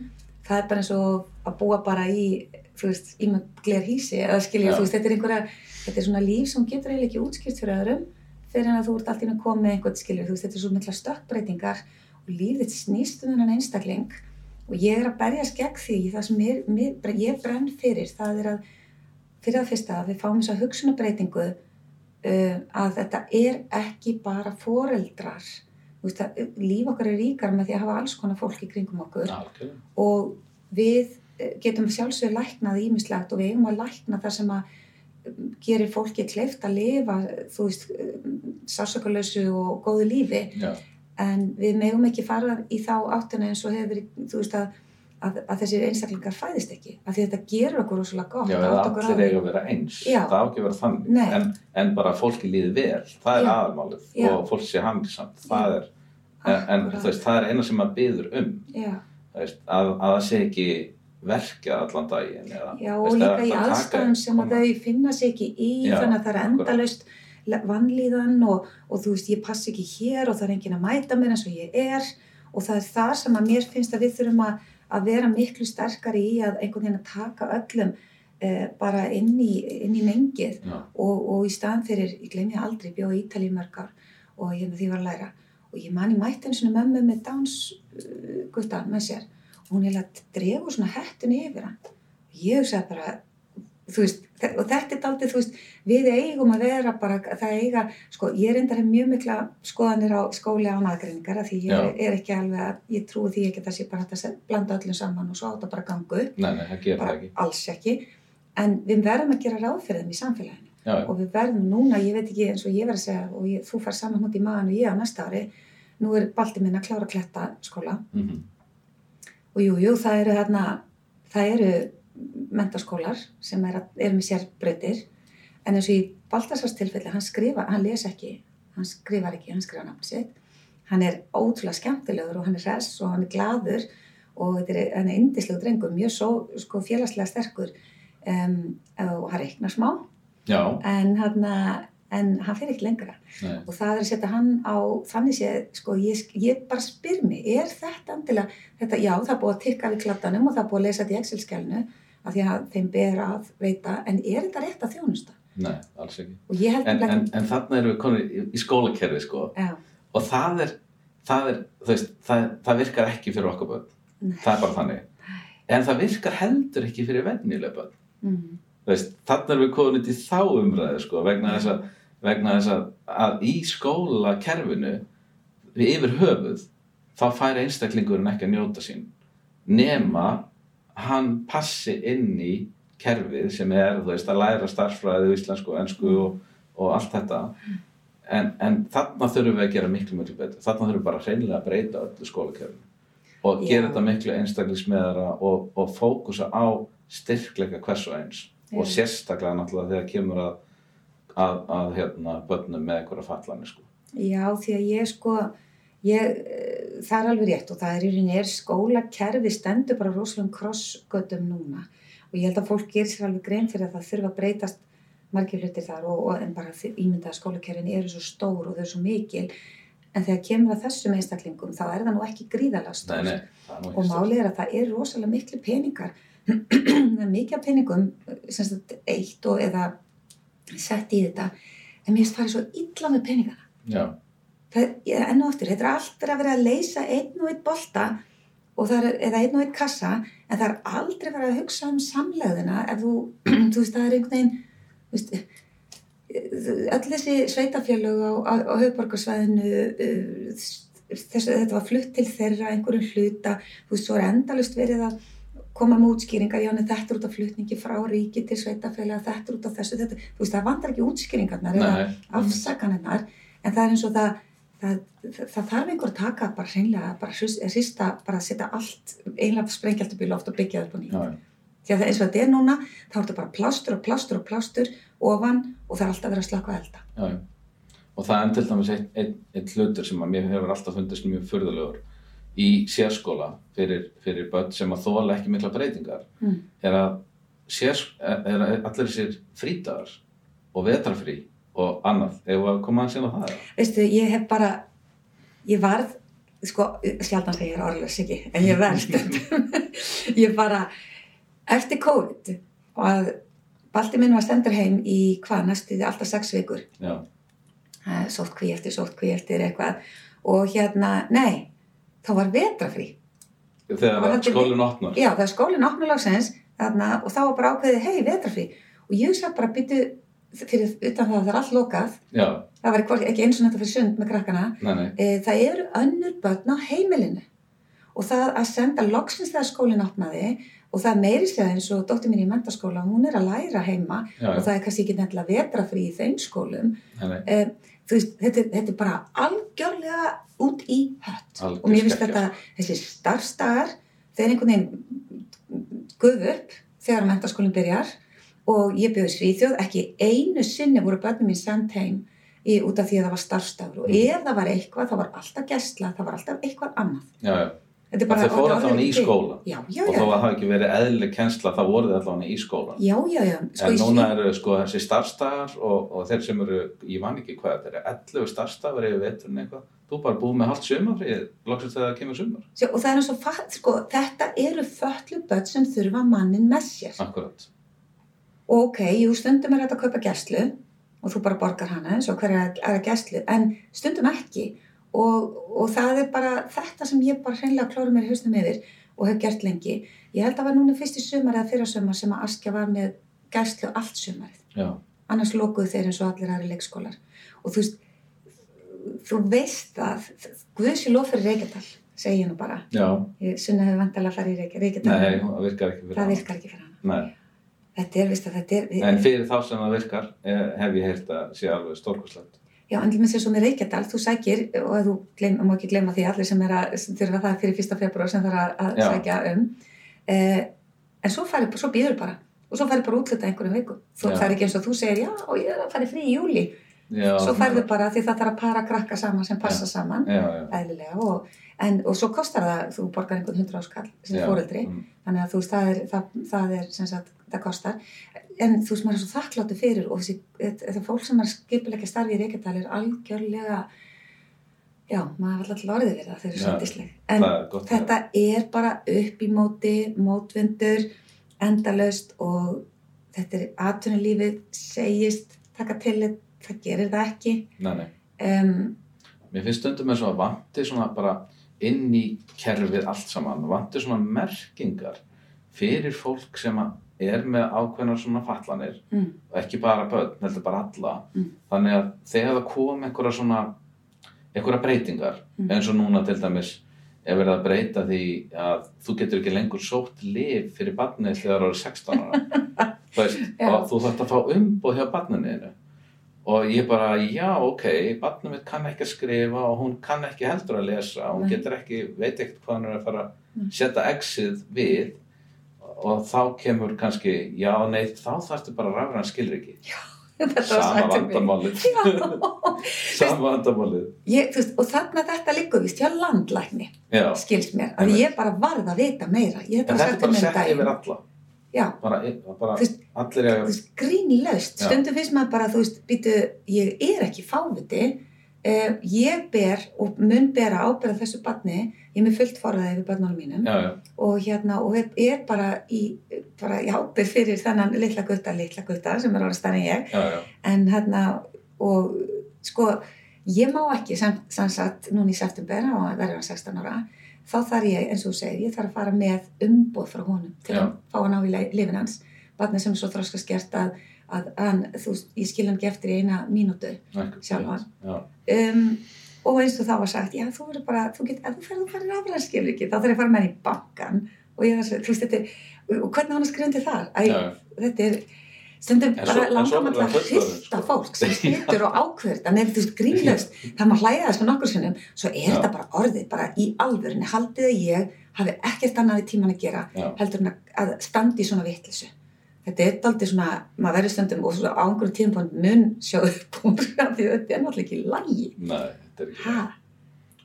[SPEAKER 2] það er bara eins og að búa bara í þú veist, í með gler hísi eða skilja, þú veist, þetta er einhverja þetta er svona líf sem getur eiginlega ekki útskýrt fyrir öðrum fyrir en að þú ert allt í einu komið með einhvern skilja, þú veist, þetta er svo mikla stökkbreytingar og lífið snýst um þennan einstakling og ég er að berjast gegn því það sem mér, mér, ég brenn fyrir það er að fyrir það fyrsta að við fáum þess að hugsunarbreytingu uh, að þetta er ekki bara foreldrar. Að, líf okkar er ríkar með því að hafa alls konar fólk í kringum okkur.
[SPEAKER 1] Algjörlega.
[SPEAKER 2] og við eh, getum sjálfsögur læknað ímislegt og við eigum að lækna það sem að um, gerir fólki kleift að lifa, þú veist, sásakalösu og góðu lífi.
[SPEAKER 1] Já,
[SPEAKER 2] en við megum ekki fara í þá áttina eins og hefur þú veist að, að, að þessir einstaklingar fæðist ekki því þetta gerur okkur rosalega gott
[SPEAKER 1] já
[SPEAKER 2] að
[SPEAKER 1] eða allir eiga að vera eins.
[SPEAKER 2] Já.
[SPEAKER 1] Það á ekki að vera þannig. En, en bara fólki líði vel, það er aðalmálið. Og fólk sé hamingsamt, það er, en, en veist, það er eina sem maður byður um, veist, að, að það sé ekki verkja allan daginn eða,
[SPEAKER 2] já og líka
[SPEAKER 1] að-
[SPEAKER 2] í
[SPEAKER 1] að
[SPEAKER 2] aðstæðum sem að þau finna sig ekki í þannig að það er
[SPEAKER 1] akkúrat.
[SPEAKER 2] Vannlíðan og, og þú veist ég pass ekki hér og það er enginn að mæta mér eins og ég er. Og það er það sem að mér finnst að við þurfum að, að vera miklu sterkari í að einhvern veginn að taka öllum eh, bara inn í, inn í mengið.
[SPEAKER 1] Já,
[SPEAKER 2] og, og í staðan fyrir, ég gleymi það aldrei, bjóð í Ítalíu í mörg ár og hérna því var að læra. Og ég man ég mætti einu svona mömmu með dans uh, gutta með sér. Og hún hefði að dregur svona hettun yfir hann. Ég hugsaði bara veist, og þetta er daldið, þú veist við eigum að vera bara, það eiga sko, ég reyndar mjög mikla skoðanir á skóli án aðgreiningar af því ég er, er ekki alveg að, ég trúi því ekki að það sé bara hægt að blanda öllum saman og svo átt að bara gangu upp,
[SPEAKER 1] nei, nei, það gerir það ekki.
[SPEAKER 2] alls ekki. En við verðum að gera ráð fyrir þeim í samfélaginu.
[SPEAKER 1] Já,
[SPEAKER 2] og við verðum núna, ég veit ekki eins og ég verð að segja og ég, þú fær saman hútt í maðan og ég á næsta ári nú er balti minn að klára kletta skóla.
[SPEAKER 1] Mhm,
[SPEAKER 2] og jú, jú, mentaskólar sem er, að- eru með sér breytir en eins og í Baltasars tilfelli hann skrifa, hann les ekki hann skrifar ekki, hann skrifa nafn sitt. Hann er ótrúlega skemmtilegur og hann er hress og hann er gladur og þetta er, hann er indislegu drengur, mjög svo, sko, félagslega sterkur. Um, og hann reiknar smá.
[SPEAKER 1] Já,
[SPEAKER 2] en hann, en hann fyrir ekki lengra.
[SPEAKER 1] Nei,
[SPEAKER 2] og það er að setja hann á þannig séð, sko, ég, ég bara spyr mig er þetta endilega, þetta, já, það er búið að tikka við kladdanum og það er búið að lesa þetta í Excel-skjálnu af því að þeim ber að veita, en er þetta rétt að þjónusta?
[SPEAKER 1] nei, alls ekki. En,
[SPEAKER 2] nefnilega
[SPEAKER 1] en, en þarna erum við konur í, í skólakerfi, sko,
[SPEAKER 2] já,
[SPEAKER 1] og það er, það er, veist, það, það virkar ekki fyrir okkur börn,
[SPEAKER 2] nei,
[SPEAKER 1] það er bara þannig. En það virkar heldur ekki fyrir venjuleg börn.
[SPEAKER 2] mm,
[SPEAKER 1] veist, þarna erum við komin í þá umræðu, sko, vegna þess að, vegna þess að, að í skólakerfinu, við yfir höfuð, þá fær einstaklingurinn ekki að njóta sín. Nema hann passi inn í kerfið sem er, þú veist, að læra starffræði, íslensku, ensku og, og allt þetta. En, en þarna þurfum við að gera miklu, miklu betur. Þarna þurfum við bara hreinlega að breyta öllu skólakerfinu og
[SPEAKER 2] Já.
[SPEAKER 1] gera þetta miklu einstaklismiðara og, og fókusa á styrkleika hvers og eins og
[SPEAKER 2] Já.
[SPEAKER 1] sérstaklega náttúrulega þegar kemur að, að, að hérna, börnum með einhverja fallanir sko.
[SPEAKER 2] já, því að ég sko ég, eh, það er alveg rétt og það er í rauninni er skólakerfi stendur bara rosalegum krossgötum núna og ég held að fólk gerir sér alveg grein fyrir að það þurfa að breytast margir hlutir þar og, og en bara þi- ímyndaða skólakerfin eru svo stór og þau eru svo mikil en þegar kemur að þessum einstaklingum þá er það nú ekki gríðalega
[SPEAKER 1] Nei,
[SPEAKER 2] stór.
[SPEAKER 1] Nei, það er nú
[SPEAKER 2] og málið er að það er rosalega miklu peningar (clears throat) það er mikið peningum sem sagt eitt og eða sett í þetta en mér finnst farið svo illa með peningana.
[SPEAKER 1] Já,
[SPEAKER 2] það, enn og aftur, þetta er allt verið að vera að leysa einn og einn bolta og er, eða einn og einn kassa en það er aldrei verið að hugsa um samlegðina ef þú, (clears throat) þú veist, það er einhvern veginn þú veist, öll þessi sveitafélög á, á, á höfuborgarsvæðinu uh, þessu, þetta var flutt til þeirra einhverjum hluta, þú veist, svo er endalust verið að koma með útskýringar, já, þetta er út af flutningi frá ríki til sveitafélag, þetta er út af þessu, þetta, þú veist, það vandar ekki útskýringarnar eða afsakaninnar en það er eins og það það, það, þarf einhver að taka bara hreinlega bara hrist- hrista, bara setja allt einlega sprengja allt upp í loft og byggja upp á nýtt því að eins og þetta er núna þá er þetta bara plástur og plástur og plástur ofan og það er alltaf verið að slaka elda
[SPEAKER 1] já, já. Og það er til dæmis einn ein, ein hlutur sem að mér hefur alltaf fundist mjög furðulegur í sérskóla fyrir, fyrir börn sem að þóla ekki mikla breytingar
[SPEAKER 2] mm.
[SPEAKER 1] er að, sérs, er að allir þessir frídagar og vetrafrí og annað, ef að koma að sína það eða?
[SPEAKER 2] veistu, ég hef bara ég varð sko, sjaldan þegar ég er orðlaus ekki en ég verð stundum. (laughs) Ég bara, eftir COVID og að balti minn var sendur heim í hvað, næstu því alltaf sex vikur. Sótt kví eftir, sótt kví eftir eitthvað. Og hérna, nei þá var vetrafrí
[SPEAKER 1] þegar skólinn opnar.
[SPEAKER 2] Já, það er skólinn opnulegsins þarna, og þá var bara ákveðið, hei, vetrafrí og ég sagði bara, býtu, fyrir utan það að það er allt lokað,
[SPEAKER 1] já,
[SPEAKER 2] það var ekki, eins og þetta fyrir sund með krakkana,
[SPEAKER 1] nei, nei,
[SPEAKER 2] e, það eru önnur börn á heimilinu. Og það að senda loksins þegar skólinn opnaði og það er meiri segja eins og dóttir mín í mentaskóla, hún er að læra heima
[SPEAKER 1] já,
[SPEAKER 2] og
[SPEAKER 1] já,
[SPEAKER 2] það er kannski ekki nefnilega vetrafrí í þeim skólum. E, veist, þetta, þetta er bara algjörlega út í hött.
[SPEAKER 1] Algjör
[SPEAKER 2] og mér finnst þetta, þessi starfstagar, þeir einhvern veginn guð upp þegar mentaskólinn byrjar og ég byrði Svíþjóð, ekki einu sinni voru börnum mín sendt heim í, út af því að það var starfstagur og
[SPEAKER 1] Mm.
[SPEAKER 2] ef það var eitthvað, það var alltaf gæsla, það var alltaf eitthvað annað.
[SPEAKER 1] Já, já, og
[SPEAKER 2] þetta er
[SPEAKER 1] allavega í skóla.
[SPEAKER 2] Já, já,
[SPEAKER 1] og
[SPEAKER 2] já,
[SPEAKER 1] þó að það hafi ekki verið eðlileg kennsla þá voru þið allavega í skólan
[SPEAKER 2] já, já, já. Sko,
[SPEAKER 1] en núna eru sko þessi starfstagar og, og þeir sem eru, ég man ekki hvað þetta er 11 starfstagar yfir veturinn eitthvað. Þú bara búið með hálft sumarfrið loksins þegar það kemur
[SPEAKER 2] Sjá, og það er eins og, fatt, sko, þetta eru föllu börn sem þurfa mannin með sér.
[SPEAKER 1] akkurat
[SPEAKER 2] Og ok, jú, stundum er þetta að kaupa gæslu og þú bara borgar hana eins og hverja aðra gæslu, en stundum ekki. Og, og það er bara þetta sem ég bara hreinlega klóra mér hausnum yfir og hef gert lengi. Ég held að það var núna fyrst í sumar eða fyrra sumar sem að Askja var með gæslu allt sumarið.
[SPEAKER 1] já,
[SPEAKER 2] Annars lokuðu þeir eins og allir aðri leikskólar. Og þú veist, þú veist að Guðsi lof fyrir Reykjadal, segi ég nú bara.
[SPEAKER 1] já,
[SPEAKER 2] sunna hefur vantilega að fara í Reykja- Reykjadal.
[SPEAKER 1] nei, það virkar ekki fyrir
[SPEAKER 2] það
[SPEAKER 1] hana.
[SPEAKER 2] virkar ekki fyrir hana.
[SPEAKER 1] Nei.
[SPEAKER 2] Þetta er, veist að þetta er...
[SPEAKER 1] en fyrir þá sem það virkar eh, hef ég heyrt að sé alveg stórkostlegt.
[SPEAKER 2] Já, en til með sér svo með Reykjadal, þú sækir og þú gleym, má ekki gleyma því allir sem er að sem þurfa það fyrir fyrsta februar sem þarf að,
[SPEAKER 1] Já.
[SPEAKER 2] sækja um eh, en svo, fari, svo býður bara. Og svo færi bara útluta einhverjum vikum. Þú
[SPEAKER 1] Já.
[SPEAKER 2] það er ekki eins og þú segir, já, og ég er að fara í frí í júli
[SPEAKER 1] já,
[SPEAKER 2] svo færðu bara því það þarf að para krakka saman sem passa saman,
[SPEAKER 1] já, já,
[SPEAKER 2] eðlilega og, en, og svo kostar það, þú borgar einhvern hundra áskall sem
[SPEAKER 1] já,
[SPEAKER 2] fóreldri,
[SPEAKER 1] mm,
[SPEAKER 2] þannig að þú veist, það er, það, það er sem sagt, það kostar. En þú veist, maður er svo þakkláttu fyrir og þessi, þetta þetta fólk sem er skipilegja starfi í Reykjadal er algjörlega já, maður var alltaf orðið við það, þau eru
[SPEAKER 1] Já,
[SPEAKER 2] svo yndisleg en
[SPEAKER 1] er gott
[SPEAKER 2] þetta er bara upp í móti mótvindur, endalaust og þetta er atvinnulífið segist taka til það gerir það ekki.
[SPEAKER 1] Nei, nei.
[SPEAKER 2] um,
[SPEAKER 1] Mér finnst stundum eins og að vanti svona bara inn í kerfið allt saman, vanti svona merkingar fyrir fólk sem að er með ákveðnar svona fatlanir
[SPEAKER 2] mm,
[SPEAKER 1] og ekki bara börn, heldur bara alla
[SPEAKER 2] Mm.
[SPEAKER 1] þannig að þegar það kom einhverja svona einhverja breytingar
[SPEAKER 2] Mm.
[SPEAKER 1] eins og núna til dæmis er verið að breyta því að þú getur ekki lengur sótt lif fyrir barnið þegar það eru 16 ára (laughs) veist,
[SPEAKER 2] Já.
[SPEAKER 1] og þú þarft að fá umboð hjá barninu og ég bara, já, ok barnið mitt kann ekki að skrifa og hún kann ekki heldur að lesa hún
[SPEAKER 2] Nei.
[SPEAKER 1] getur ekki, veit ekkert hvað hann er að fara að setja exið við og þá kemur kannski, já, nei, þá þarftu bara (laughs)
[SPEAKER 2] þetta var
[SPEAKER 1] sama vandamálið.
[SPEAKER 2] Já. (laughs)
[SPEAKER 1] sama vandamálið.
[SPEAKER 2] Og þarna þetta liggur vist hjá landlækni
[SPEAKER 1] já,
[SPEAKER 2] skils mér, að ég bara varð að vita meira. Ég þetta
[SPEAKER 1] er bara sett yfir alla.
[SPEAKER 2] Já,
[SPEAKER 1] bara, bara
[SPEAKER 2] Þú veist,
[SPEAKER 1] allir
[SPEAKER 2] grínlaust.
[SPEAKER 1] Já.
[SPEAKER 2] stundum finnst maður bara, þú veist, býtu ég er ekki fáviti uh, ég ber og mun bera ábyrða þessu barni, ég er með fullt forðaði við barnálum mínum.
[SPEAKER 1] Já, já,
[SPEAKER 2] og hérna, og ég er bara í, bara í ábyrð fyrir þennan litla gutta, litla gutta sem er orðið stærri en ég.
[SPEAKER 1] Já,
[SPEAKER 2] en hérna og sko ég má ekki sem, sem sagt núna í september og verður hann 16 ára þá þarf ég, eins og segir, ég þarf að fara með umboð frá honum til að fá hann á í le- lifin hans. Barnið sem er svo þroskast gert að, að hann, þú, ég skil hann ekki eftir í eina mínútu Sjálfan.
[SPEAKER 1] já,
[SPEAKER 2] um, og eins og þá var sagt já, þú verður bara, þú get, ef þú ferður að fara raflega skilur ekki, þá þarf ég að fara með hann í bankan og ég þess að, þú veist, þetta er og hvernig hann undir þar Æ, þetta er stundum
[SPEAKER 1] En
[SPEAKER 2] bara
[SPEAKER 1] en
[SPEAKER 2] langar maður
[SPEAKER 1] verður
[SPEAKER 2] að hrista
[SPEAKER 1] sko.
[SPEAKER 2] fólk sem (laughs) skriftur og ákveður en er þú grínlaust, (laughs) það má hlæða þessu nokkur sinnum. Svo er þetta bara orðið bara í alvörinni, haldið að ég hafi ekkert annað í tíman að gera
[SPEAKER 1] já,
[SPEAKER 2] heldur en að, standi í svona vittlisu þetta er aldrei svona, maður verður stundum og svo á einhverjum tímpun mun sjá upp (laughs) því þetta er náttúrulega ekki lægi
[SPEAKER 1] nei, þetta er ekki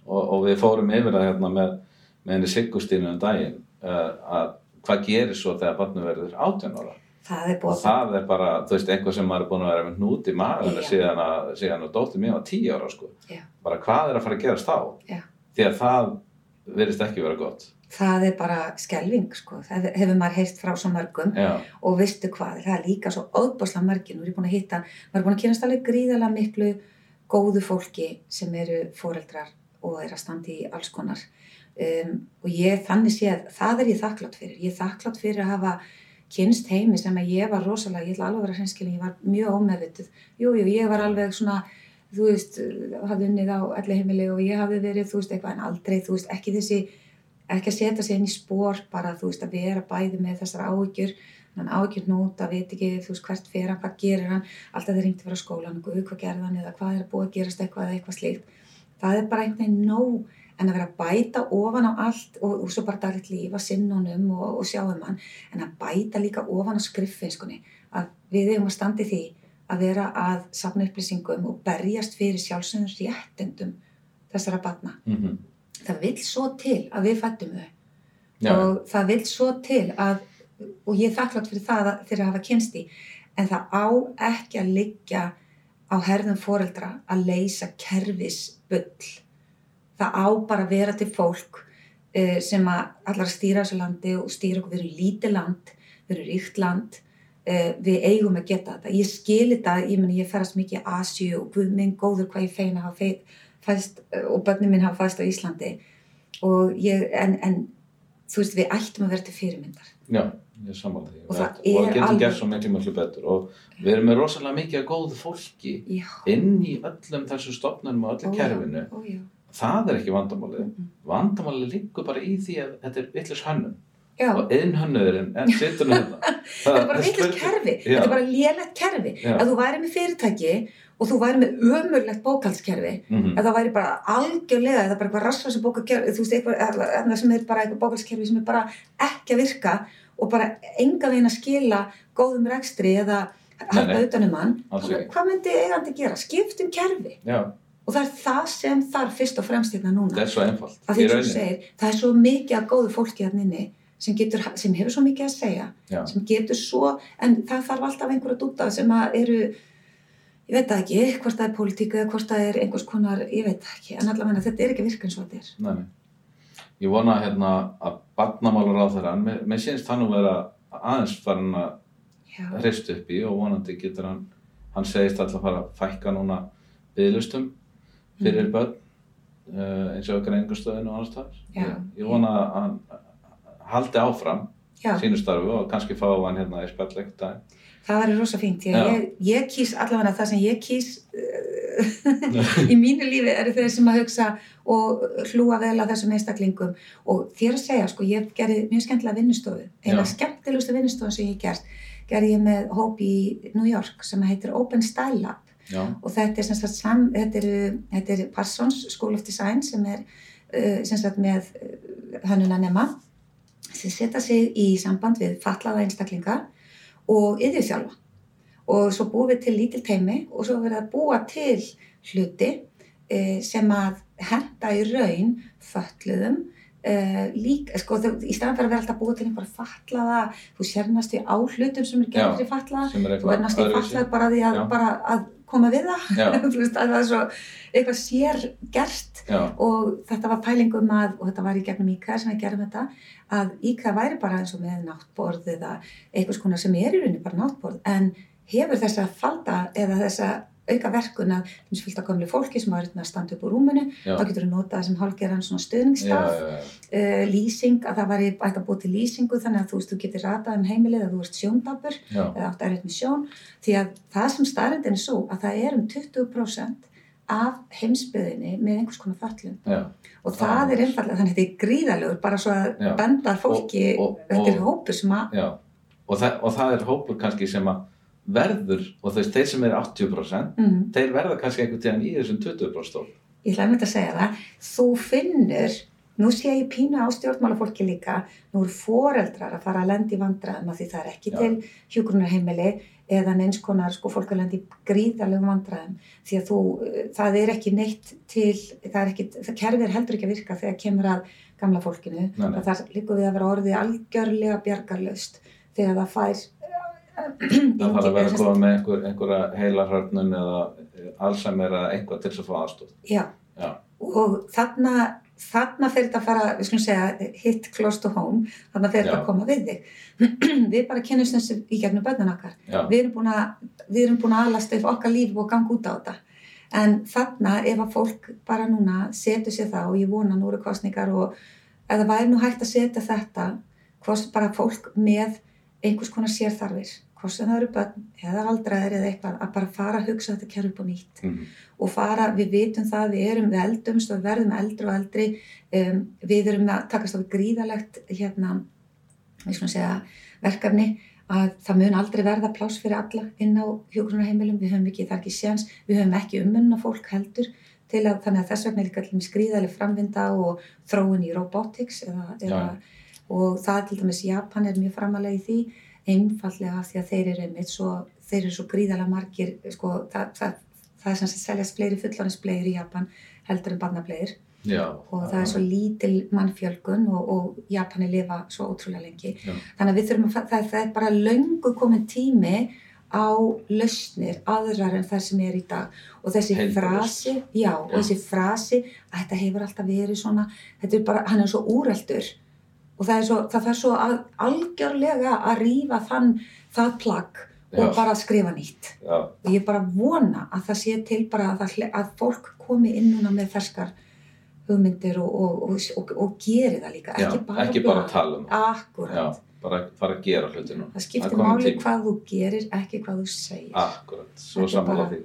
[SPEAKER 1] og, og við fórum yfir það hérna með, með henni Sigustínu um daginn uh, að hvað gerir svo þegar barnu verður 18 ára?
[SPEAKER 2] Það er
[SPEAKER 1] og
[SPEAKER 2] að
[SPEAKER 1] það er bara, þú veist, einhver sem maður er búin að vera með hnút í maður síðan að, að dóttir mér var 10 ára sko.
[SPEAKER 2] Já.
[SPEAKER 1] bara hvað er að fara að gerast þá?
[SPEAKER 2] Já.
[SPEAKER 1] því að það virðist ekki vera gott
[SPEAKER 2] það er bara skelving sko, það hefur maður heyrt frá svo mörgum.
[SPEAKER 1] Já,
[SPEAKER 2] og veistu hvað, það er líka svo óbáslega margir, nú er búin að hitta maður er búin að kynast alveg gríðarlega miklu góðu fólki sem eru foreldrar og er að standa í alls konar. Um, og ég þannig séð, það er ég þakklátt fyrir. Ég er þakklátt fyrir að hafa kynst heimi sem að ég var rosalega, ég ætla alveg að vera hreinskilin, ég var mjög ómeðvituð. Jú, jú, ég var alveg svona, þú veist, hafði unnið á allir heimili og ég hafði verið, þú veist, eitthvað en aldrei, þú veist, ekki þessi, ekki að setja sig inn í spór, bara, þú veist, að vera bæði með þessar áhyggjur, hann áhyggjur nót að veit ekki, þú veist, hvert fer hann, hvað gerir hann, alltaf þeir ringti fyrir skólan, hvað gerði hann eða hvað er að búa að gerast eitthvað eða eitthvað slíkt. Það er bara einhvern veginn nóg en að vera að bæta ofan á allt og, og svo bara daglegt líf að sinnunum og, og sjáum hann, en að bæta líka ofan á skriffinskunni, að við eigum að standi því að vera að safna upplýsingum og berjast fyrir sjálfsögum réttendum þessara batna.
[SPEAKER 1] Mm
[SPEAKER 2] Það vil svo til að við fættum þau
[SPEAKER 1] Já,
[SPEAKER 2] og það vil svo til að, og ég er þakklátt fyrir það að, fyrir að hafa kynst í, en það á ekki að liggja á herðum foreldra að leysa kerfisbull. Það á bara að vera til fólk uh, sem að allar stýra þessu landi og stýra okkur, við erum lítið land, við erum ríkt land, uh, við eigum að geta þetta. Ég skil þetta, ég meni ég ferast mikið í Asju og guð minn góður hvað ég feina hafa fe- fæst og börnum minn hafa fæst á Íslandi og ég, en, en þú veist, við ættum að vera til fyrirmyndar.
[SPEAKER 1] já, ég er sammála því.
[SPEAKER 2] Og
[SPEAKER 1] og það getur
[SPEAKER 2] alveg-
[SPEAKER 1] gert svo miklu, miklu betur og við erum með rosalega mikið af góðu fólki
[SPEAKER 2] Já,
[SPEAKER 1] inn í öllum þessu stofnunum og öllu
[SPEAKER 2] Ó,
[SPEAKER 1] kerfinu.
[SPEAKER 2] ó.
[SPEAKER 1] Það er ekki vandamálið.
[SPEAKER 2] Mhm.
[SPEAKER 1] Vandamálið liggur bara í því að þetta er vitlis hönnun
[SPEAKER 2] Já,
[SPEAKER 1] og innhönnurinn er sittur hérna. (laughs)
[SPEAKER 2] þetta er bara vitlega kerfi, þetta er bara lélegt kerfi. Ef þú væri með fyrirtæki og þú væri með ömurlegt bókaldskerfi,
[SPEAKER 1] Mm
[SPEAKER 2] ef það væri bara algjörlega, eða bara eitthvað rassvað sem bókaldskerfi, þú veist, eitthvað, sem er bara eitthvað bókaldskerfi sem er bara ekki að virka og bara enga veginn að skila góðum rekstri eða
[SPEAKER 1] nei.
[SPEAKER 2] utanum hann, hvað myndi eigandi gera? Skiptum kerfi.
[SPEAKER 1] Já,
[SPEAKER 2] Og það er það sem þarf fyrst og fremst hérna núna.
[SPEAKER 1] þetta er svo einfalt.
[SPEAKER 2] að það er svo mikið að góðu fólki hérna inni sem, getur, sem hefur svo mikið að segja
[SPEAKER 1] Já.
[SPEAKER 2] sem getur svo, en það þarf alltaf einhverja dúta sem að eru ég veit það ekki, hvort það er pólitíku eða hvort það er einhvers konar, ég veit það ekki en allavega þetta er ekki virka eins og þetta er
[SPEAKER 1] Nei. Ég vona hérna að barnamálar á þeirra, mér, mér sínst hann að vera aðeins farin að
[SPEAKER 2] Já,
[SPEAKER 1] hrist upp í og vonandi getur hann, hann segist alltaf að fara að fækka núna byðlustum fyrir
[SPEAKER 2] Mhm.
[SPEAKER 1] börn uh, eins og greiningustöðinu og annars það. Ég, ég vona að hann haldi áfram sínu starfi og kannski fá hann hérna í spjalleikt dag.
[SPEAKER 2] það væri rosa fínt
[SPEAKER 1] Já.
[SPEAKER 2] ég, ég kýs allavega það sem ég kýs uh, (laughs) í mínu lífi eru þeir sem að hugsa og hlúa vel að þessum einstaklingum. Og þér að segja, sko, ég gerði mjög skemmtilega vinnustofu, eina skemmtilegustu vinnustofu sem ég gert, gerði ég með hóp í New York sem heitir Open Style Lab.
[SPEAKER 1] Já,
[SPEAKER 2] og þetta er sagt sam, þetta er, þetta er Parsons School of Design sem er uh, sem sagt með uh, hönnunanema sem setja sig í samband við fatlaða einstaklinga og yðjúþjálfa og svo búum við til lítil teimi og svo verið að búa til hluti uh, sem að henda í raun fötluðum Uh, lík, sko, þau, í staðan fyrir að vera alltaf búið til einhverja fatlaða, þú sérnast í á hlutum sem er gerð fyrir fatlaða þú er næst í fallað bara því að, bara að koma við það. (laughs) Það er svo eitthvað sér gert
[SPEAKER 1] Já,
[SPEAKER 2] og þetta var pælingum að og þetta var í gegnum IKEA sem við gerum þetta að IKEA væri bara eins og með náttborð eða einhvers konar sem er í rauninni bara náttborð en hefur þessa falda eða þessa auka verkun að eins fylgta gamlu fólki sem var að standa upp úr rúminu
[SPEAKER 1] já,
[SPEAKER 2] þá getur þú notað sem hálfgerðan svona
[SPEAKER 1] já.
[SPEAKER 2] uh, lýsing, að það væri að búið til lýsingu þannig að þú veist, þú getur ratað um heimilið að þú ert sjóndabur eða átt erfitt með sjón. Því að það sem starrendin er svo að það er um 20% af heimsbyðinni með einhvers konar
[SPEAKER 1] já.
[SPEAKER 2] og það er einfallega þannig að þetta er gríðalegur bara svo að benda fólki
[SPEAKER 1] Og- og-
[SPEAKER 2] þetta er
[SPEAKER 1] og-
[SPEAKER 2] hópur sem að
[SPEAKER 1] og, þa og það er hópur kannski sem að verður, og þú veist, þeir sem eru 80%,
[SPEAKER 2] mm,
[SPEAKER 1] þeir verða kannski einhvern tíðan í þessum 20% stól.
[SPEAKER 2] ég ætla einmitt að segja það þú finnur, nú sé ég pínu á stjórnmálafólki líka nú eru foreldrar að fara að lendi í vandræðum af því það er ekki
[SPEAKER 1] Já.
[SPEAKER 2] til hjúgrunarheimili eða neins konar sko fólk að lendi í gríðalegum vandræðum því að þú, það er ekki neitt til, það er ekki, það kerfi er heldur ekki að virka þegar kemur að gamla fólkinu það líkur við að vera orðið algjörlega bjargarlaust þegar það fær
[SPEAKER 1] Það þarf að vera að koma með einhver, einhverja heilarhörnun eða Alzheimer eða einhvað til þess að fá aðstóð.
[SPEAKER 2] Já.
[SPEAKER 1] Já.
[SPEAKER 2] Og þarna, þarna fyrir þetta að fara, við skulum segja, hit close to home, þarna fyrir þetta að koma við þig. (clears throat) við bara kennumst þessu í gegnum börnun okkar.
[SPEAKER 1] Já,
[SPEAKER 2] Við erum búin að, alast upp okkar líf og ganga út á þetta. En þarna ef að fólk bara núna setur sér það og ég vona nú eru kostningar og það væri nú hægt að setja þetta, hvort bara fólk með einhvers konar sérþarfir, hvort sem það eru börn eða aldraðir eða eitthvað, að bara fara að hugsa þetta kerfi upp á nýtt.
[SPEAKER 1] Mhm.
[SPEAKER 2] og fara, við vitum það, við erum, við eldumst og verðum eldri og eldri, um, við erum að takast á gríðalegt, hérna, við skulum segja, verkefni að það mun aldrei verða pláss fyrir alla inn á hjókunarheimilum, við höfum ekki, það er ekki séns, við höfum ekki ummunna fólk heldur til að þannig að þess vegna er líka skrýðaleg framvinda og þróun í robotics eða, eða, og það til dæmis Japan er mjög framalega í því einfallega því að þeir eru einmitt svo, þeir eru svo gríðalega margir sko, það, það, það er sem að seljast fleiri fullorðinsbleir í Japan heldur en barnableir
[SPEAKER 1] Já.
[SPEAKER 2] og það er svo lítil mannfjölgun og, og Japani lifa svo ótrúlega lengi
[SPEAKER 1] Já.
[SPEAKER 2] þannig að við þurfum að, það, það er bara löngu komin tími á lausnir aðrar en það sem er í dag og þessi frasi, já, og
[SPEAKER 1] Já.
[SPEAKER 2] þessi frasi að þetta hefur alltaf verið svona þetta er bara, hann er svo úreldur og það er svo, það þarf svo að algjörlega að rífa þann það plagg og bara skrifa nýtt
[SPEAKER 1] Já.
[SPEAKER 2] og ég bara vona að það sé til bara að, það, að fólk komi inn núna með ferskar hugmyndir og, og, og, og, geri það líka,
[SPEAKER 1] Já.
[SPEAKER 2] ekki bara
[SPEAKER 1] Ekki bara tala um það. Bara fara að gera hlutinu.
[SPEAKER 2] það skiptir máli hvað þú gerir, ekki hvað þú segir,
[SPEAKER 1] Akkurat. Svo
[SPEAKER 2] bara-
[SPEAKER 1] því.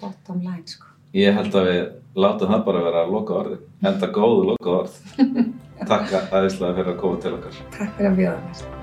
[SPEAKER 2] bottom line sko.
[SPEAKER 1] Ég held að við látum það bara vera að loka orðin. Enda góðu loka orð. (laughs) Takk aðeinslega fyrir að koma til okkar.
[SPEAKER 2] Takk fyrir að bjóða mér.